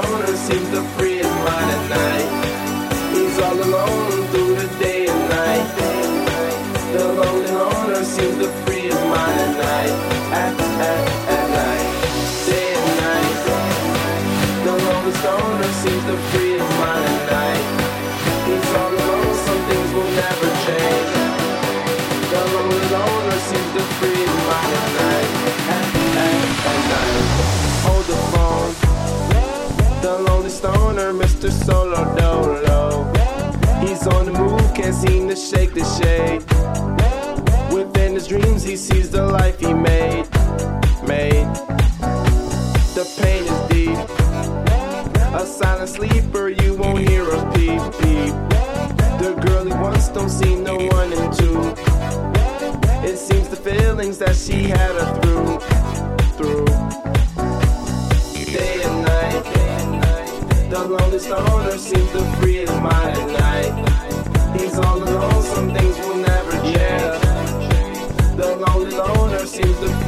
alone and seems to free his mind at night. He's all alone through the day and night. The lonely loner seems to free his mind at night. At, at, at night, day and night. The lonely stoner seems to free. Mr. Solo Dolo. He's on the move, can't seem to shake the shade. Within his dreams, he sees the life he made. Made. The pain is deep. A silent sleeper, you won't hear a peep peep. The girl he wants don't see no one in two. It seems the feelings that she had are through. The loneliest stoner seems to free his mind at night. He's all alone, some things will never change. The lonely loner seems to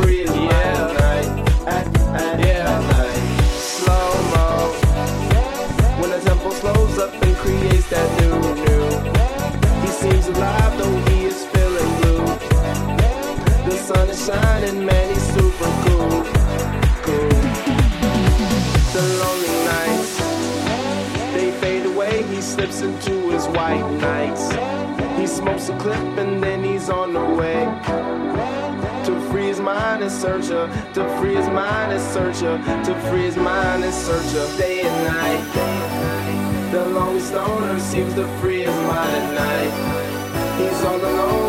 nights. He smokes a clip and then he's on the way. To free his mind and searcher, to free his mind and searcher, to free his mind and searcher, day and night. The lonely stoner seems to free his mind at night. He's all alone.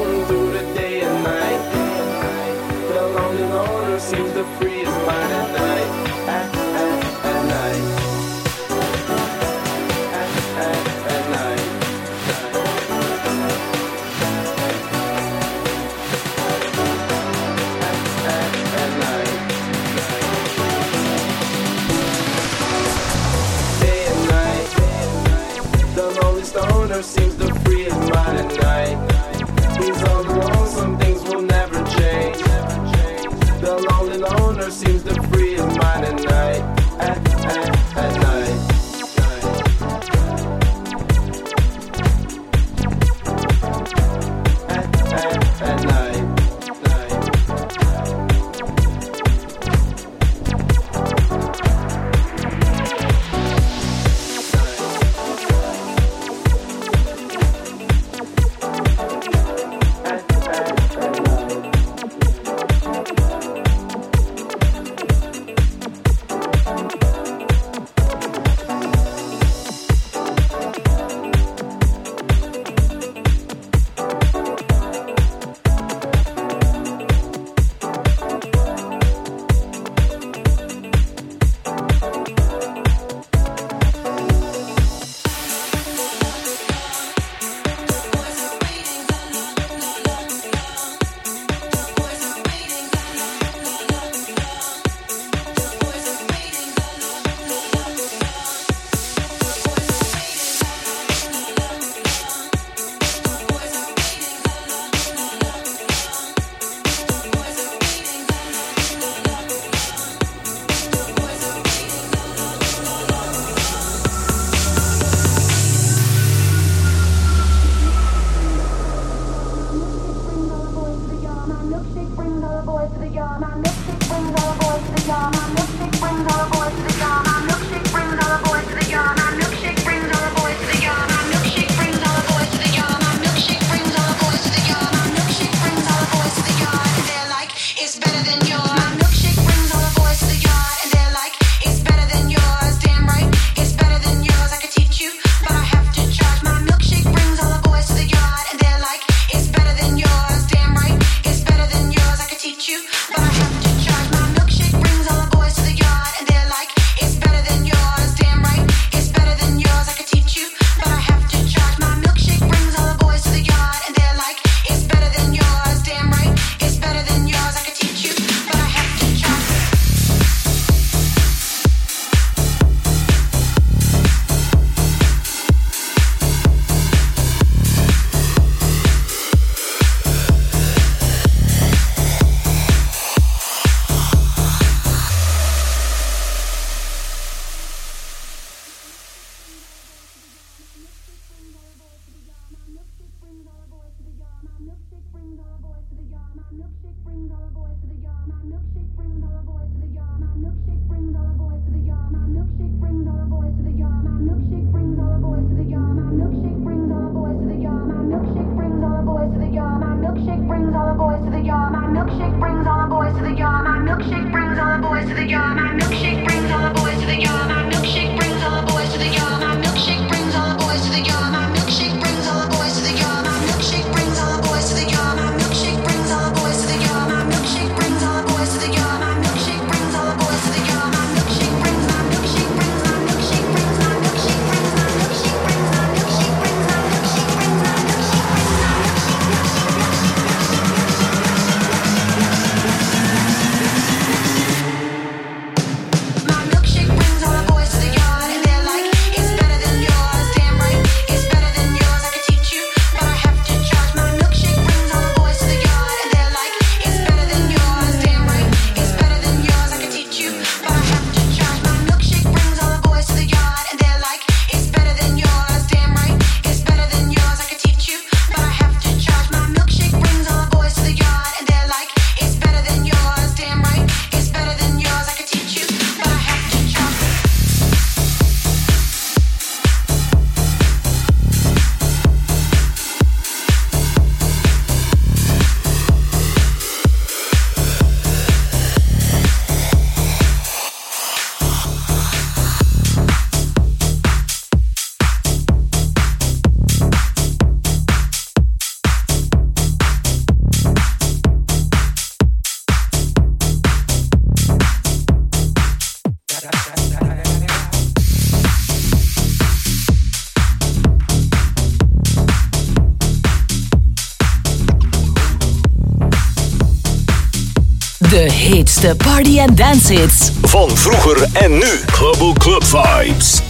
Party- en dance hits. Van vroeger en nu. Global Club Vibes.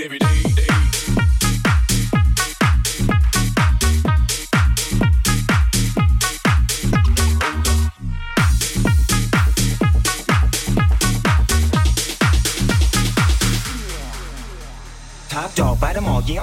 Every day.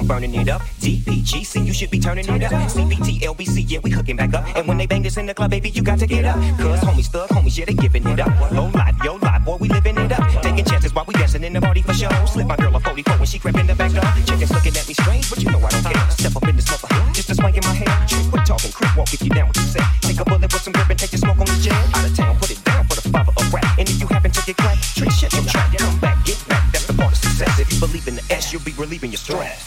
Burning it up. DPGC, you should be turning it up. CBT, LBC, yeah, we hooking back up. And when they bang this in the club, baby, you got to get up. Cause homies, thug homies, yeah, they giving it up. Low life, yo life, boy, we living it up. Taking chances while we dancing in the party for show. Slip my girl a 44 when she crept in the back door. Chickens looking at me strange, but you know I don't care. Step up in this mother, just a swing in my hair. Trick, quit talking, quick walk if you down with you set. Take a bullet with some grip and take the smoke on the jet. Out of town, put it down for the father of rap. And if you happen to get cracked, trick shit, you try come back, get back. That's the part of success. If you believe in the S, you'll be relieving your stress.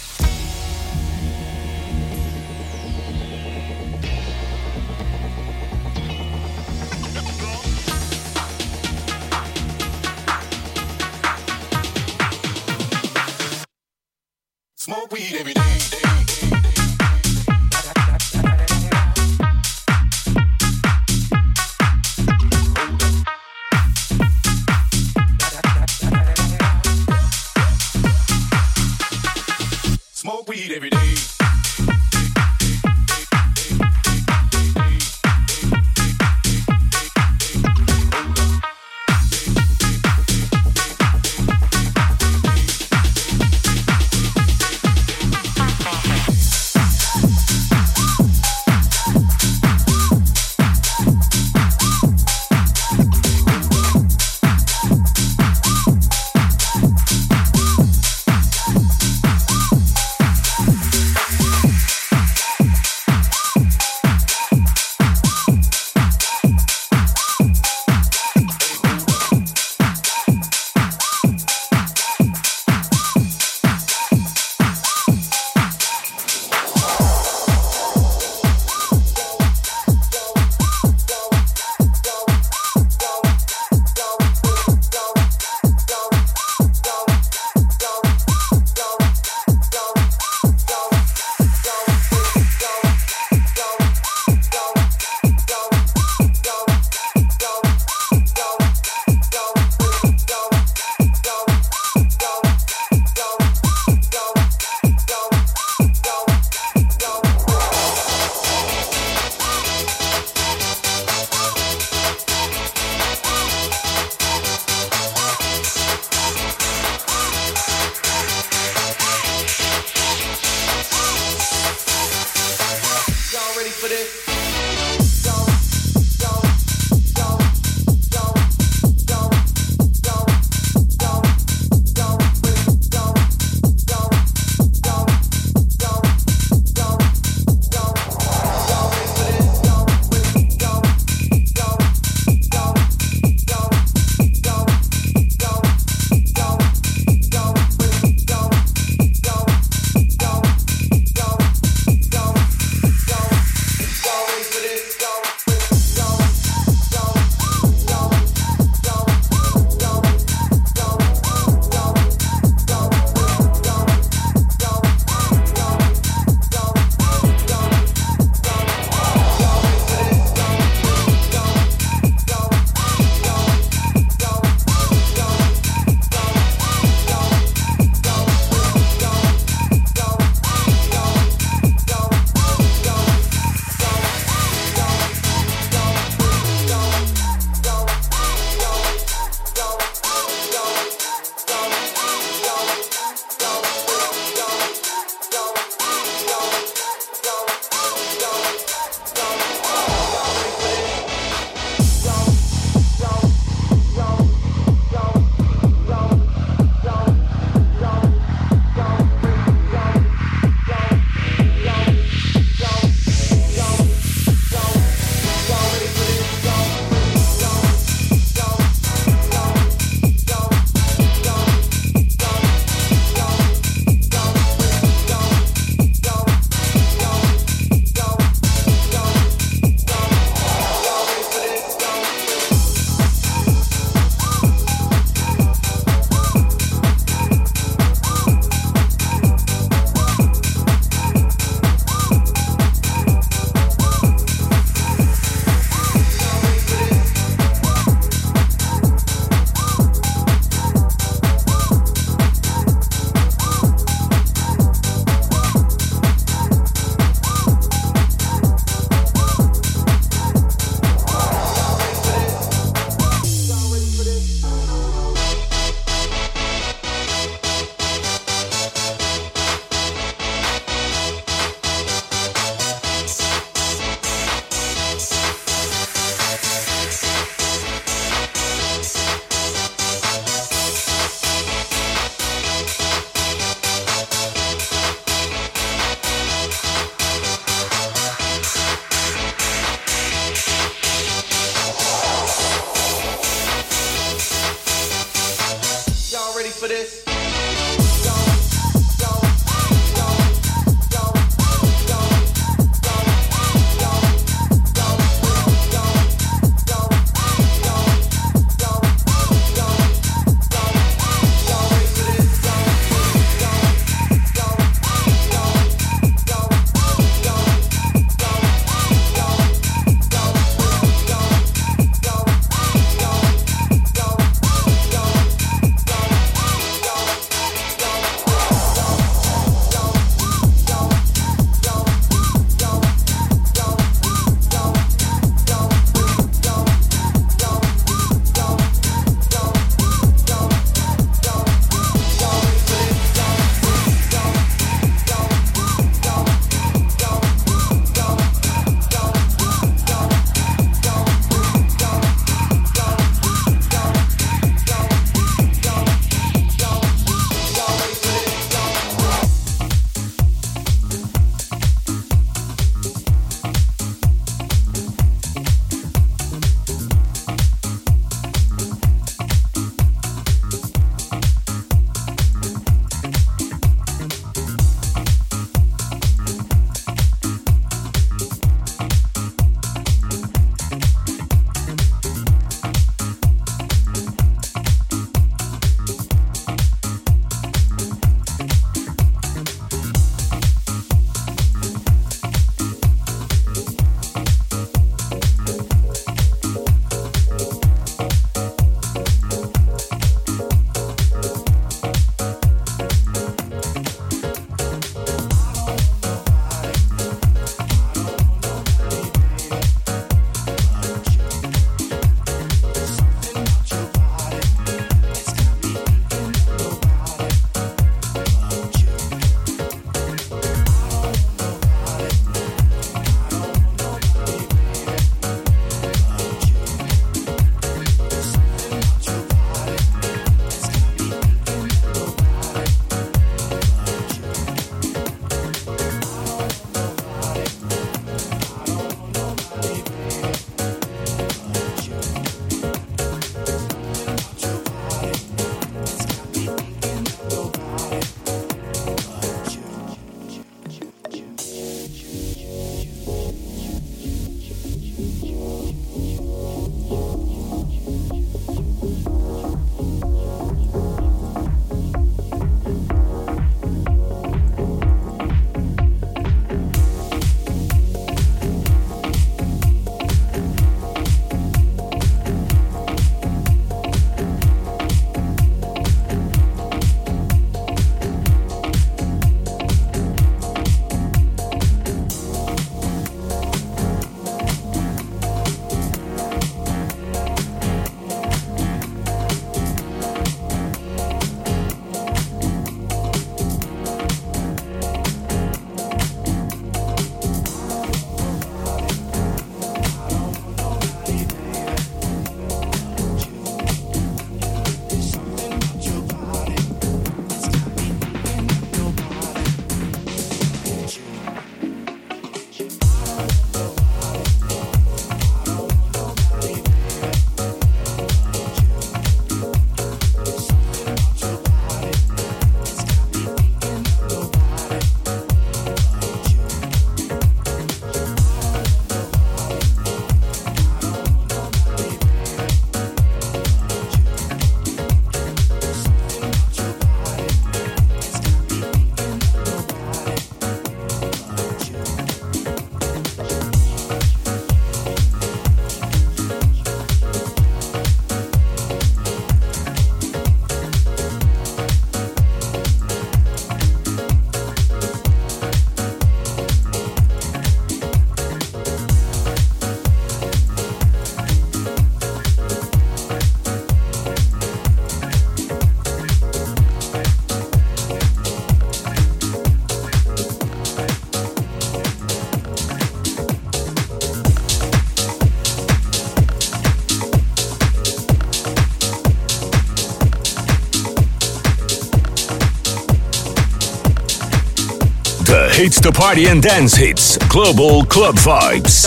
It's the party and dance hits. Global Club Vibes.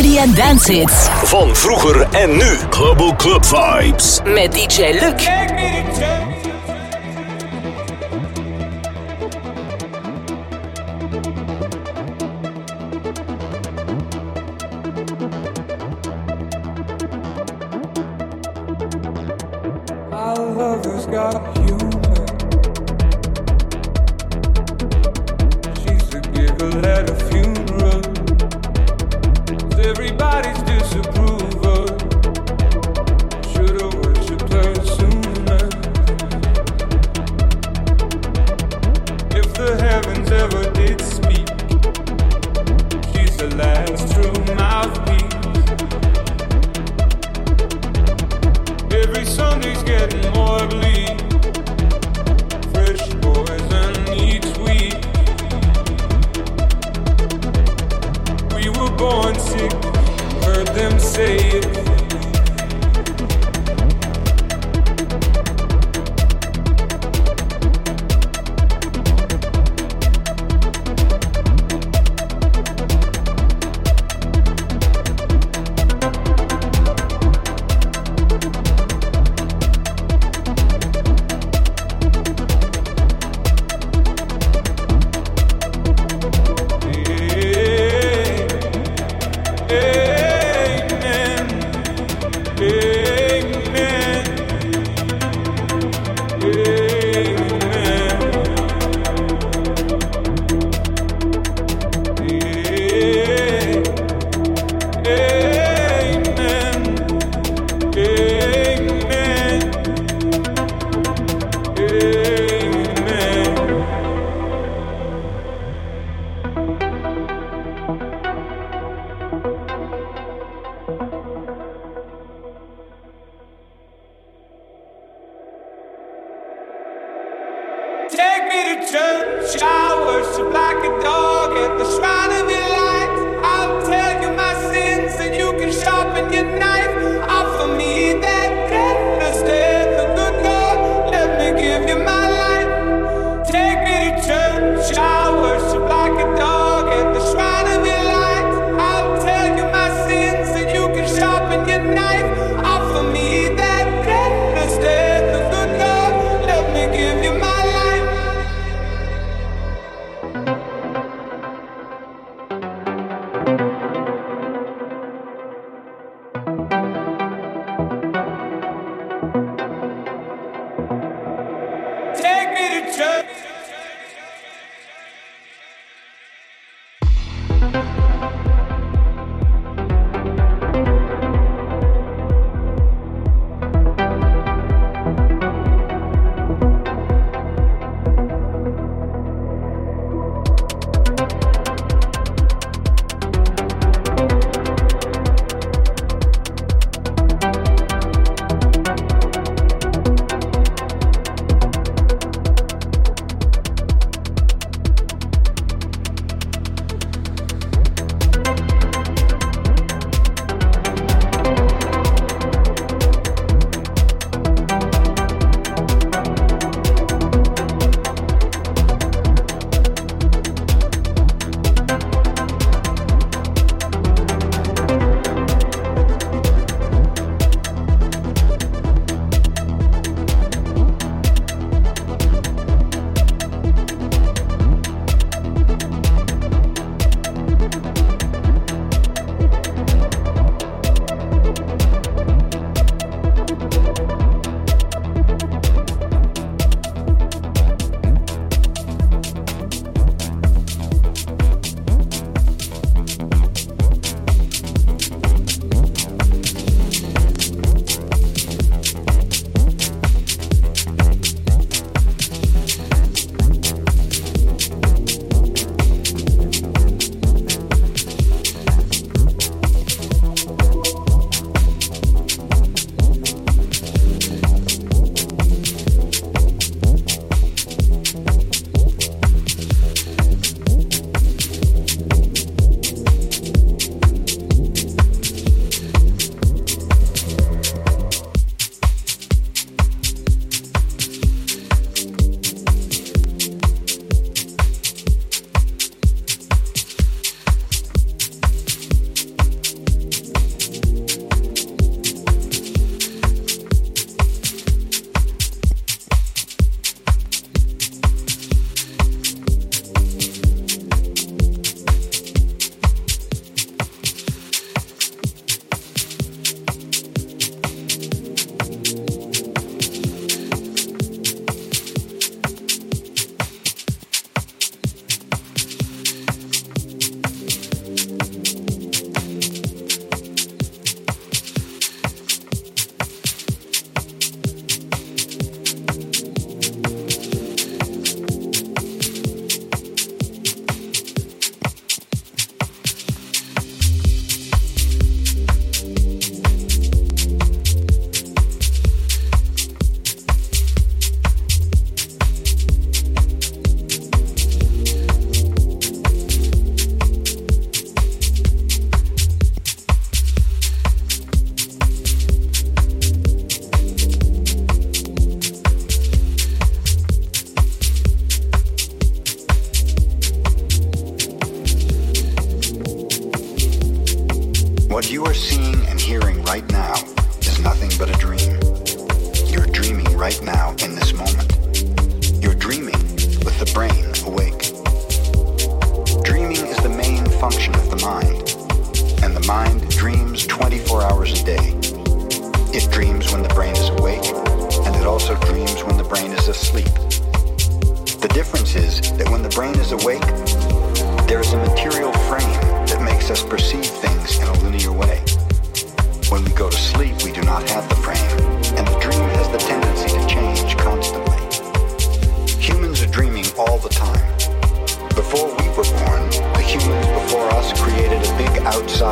party dance hits. Van vroeger en nu. Global Club Vibes. Met DJ Luc.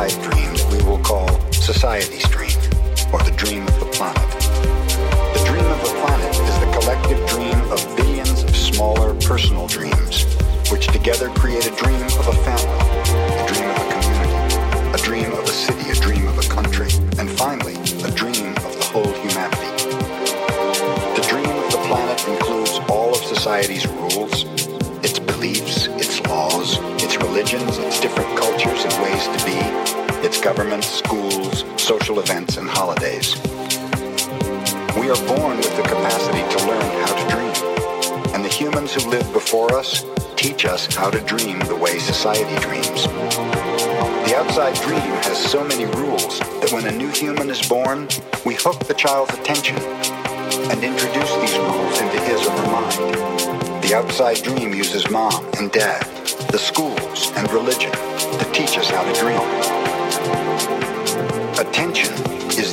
Dream that we will call society's dream, or the dream of the planet. The dream of the planet is the collective dream of billions of smaller personal dreams, which together create a dream of a family, a dream of a community, a dream of a city, a dream of a country, and finally, a dream of the whole humanity. The dream of the planet includes all of society's rules, its beliefs, its laws, its religions, its different cultures and ways to be, its governments, schools, social events, and holidays. We are born with the capacity to learn how to dream, and the humans who lived before us teach us how to dream the way society dreams. The outside dream has so many rules that when a new human is born, we hook the child's attention and introduce these rules into his or her mind. The outside dream uses mom and dad, the schools, and religion to teach us how to dream.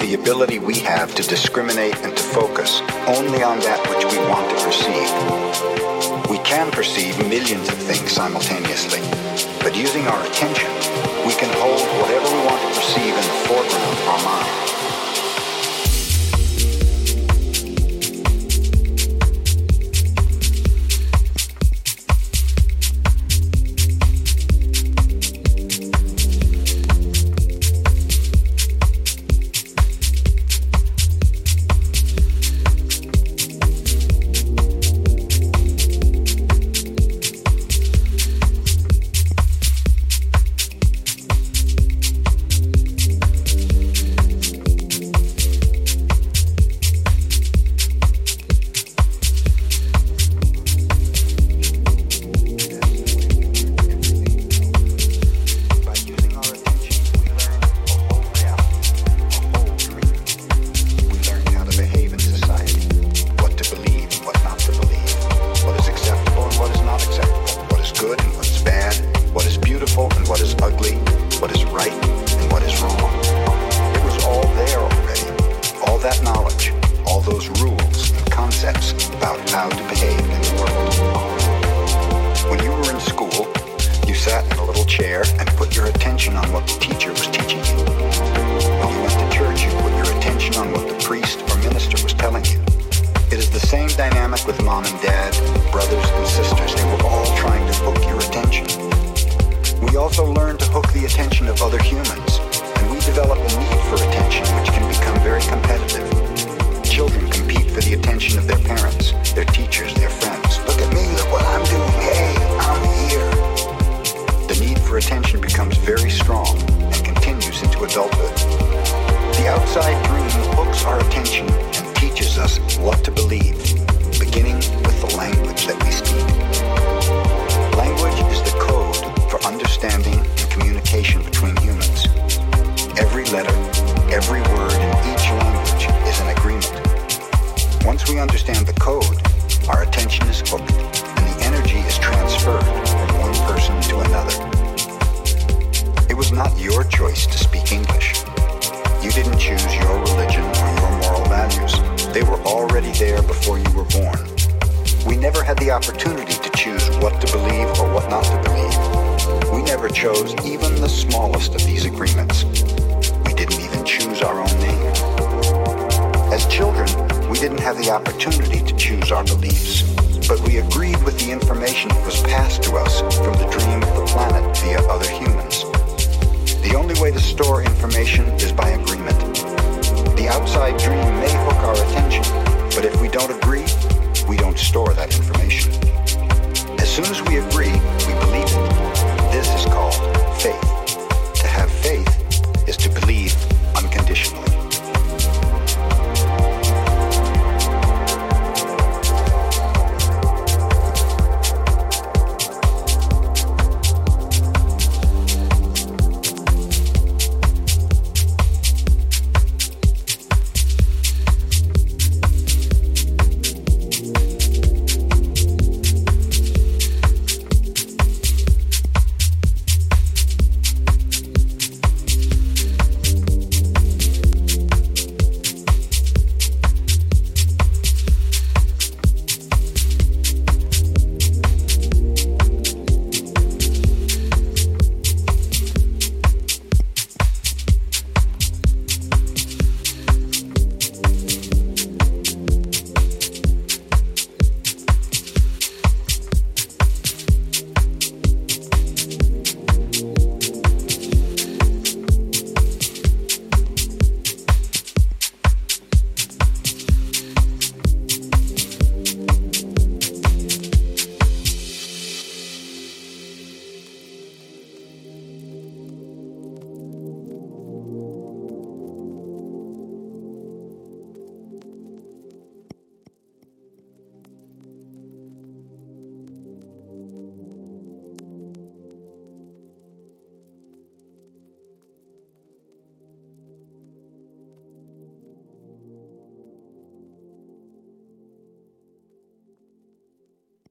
The ability we have to discriminate and to focus only on that which we want to perceive. We can perceive millions of things simultaneously, but using our attention, we can hold whatever we want to perceive in the foreground of our mind. store information is by agreement. The outside dream may hook our attention, but if we don't agree, we don't store that information. As soon as we agree, we believe it. This is called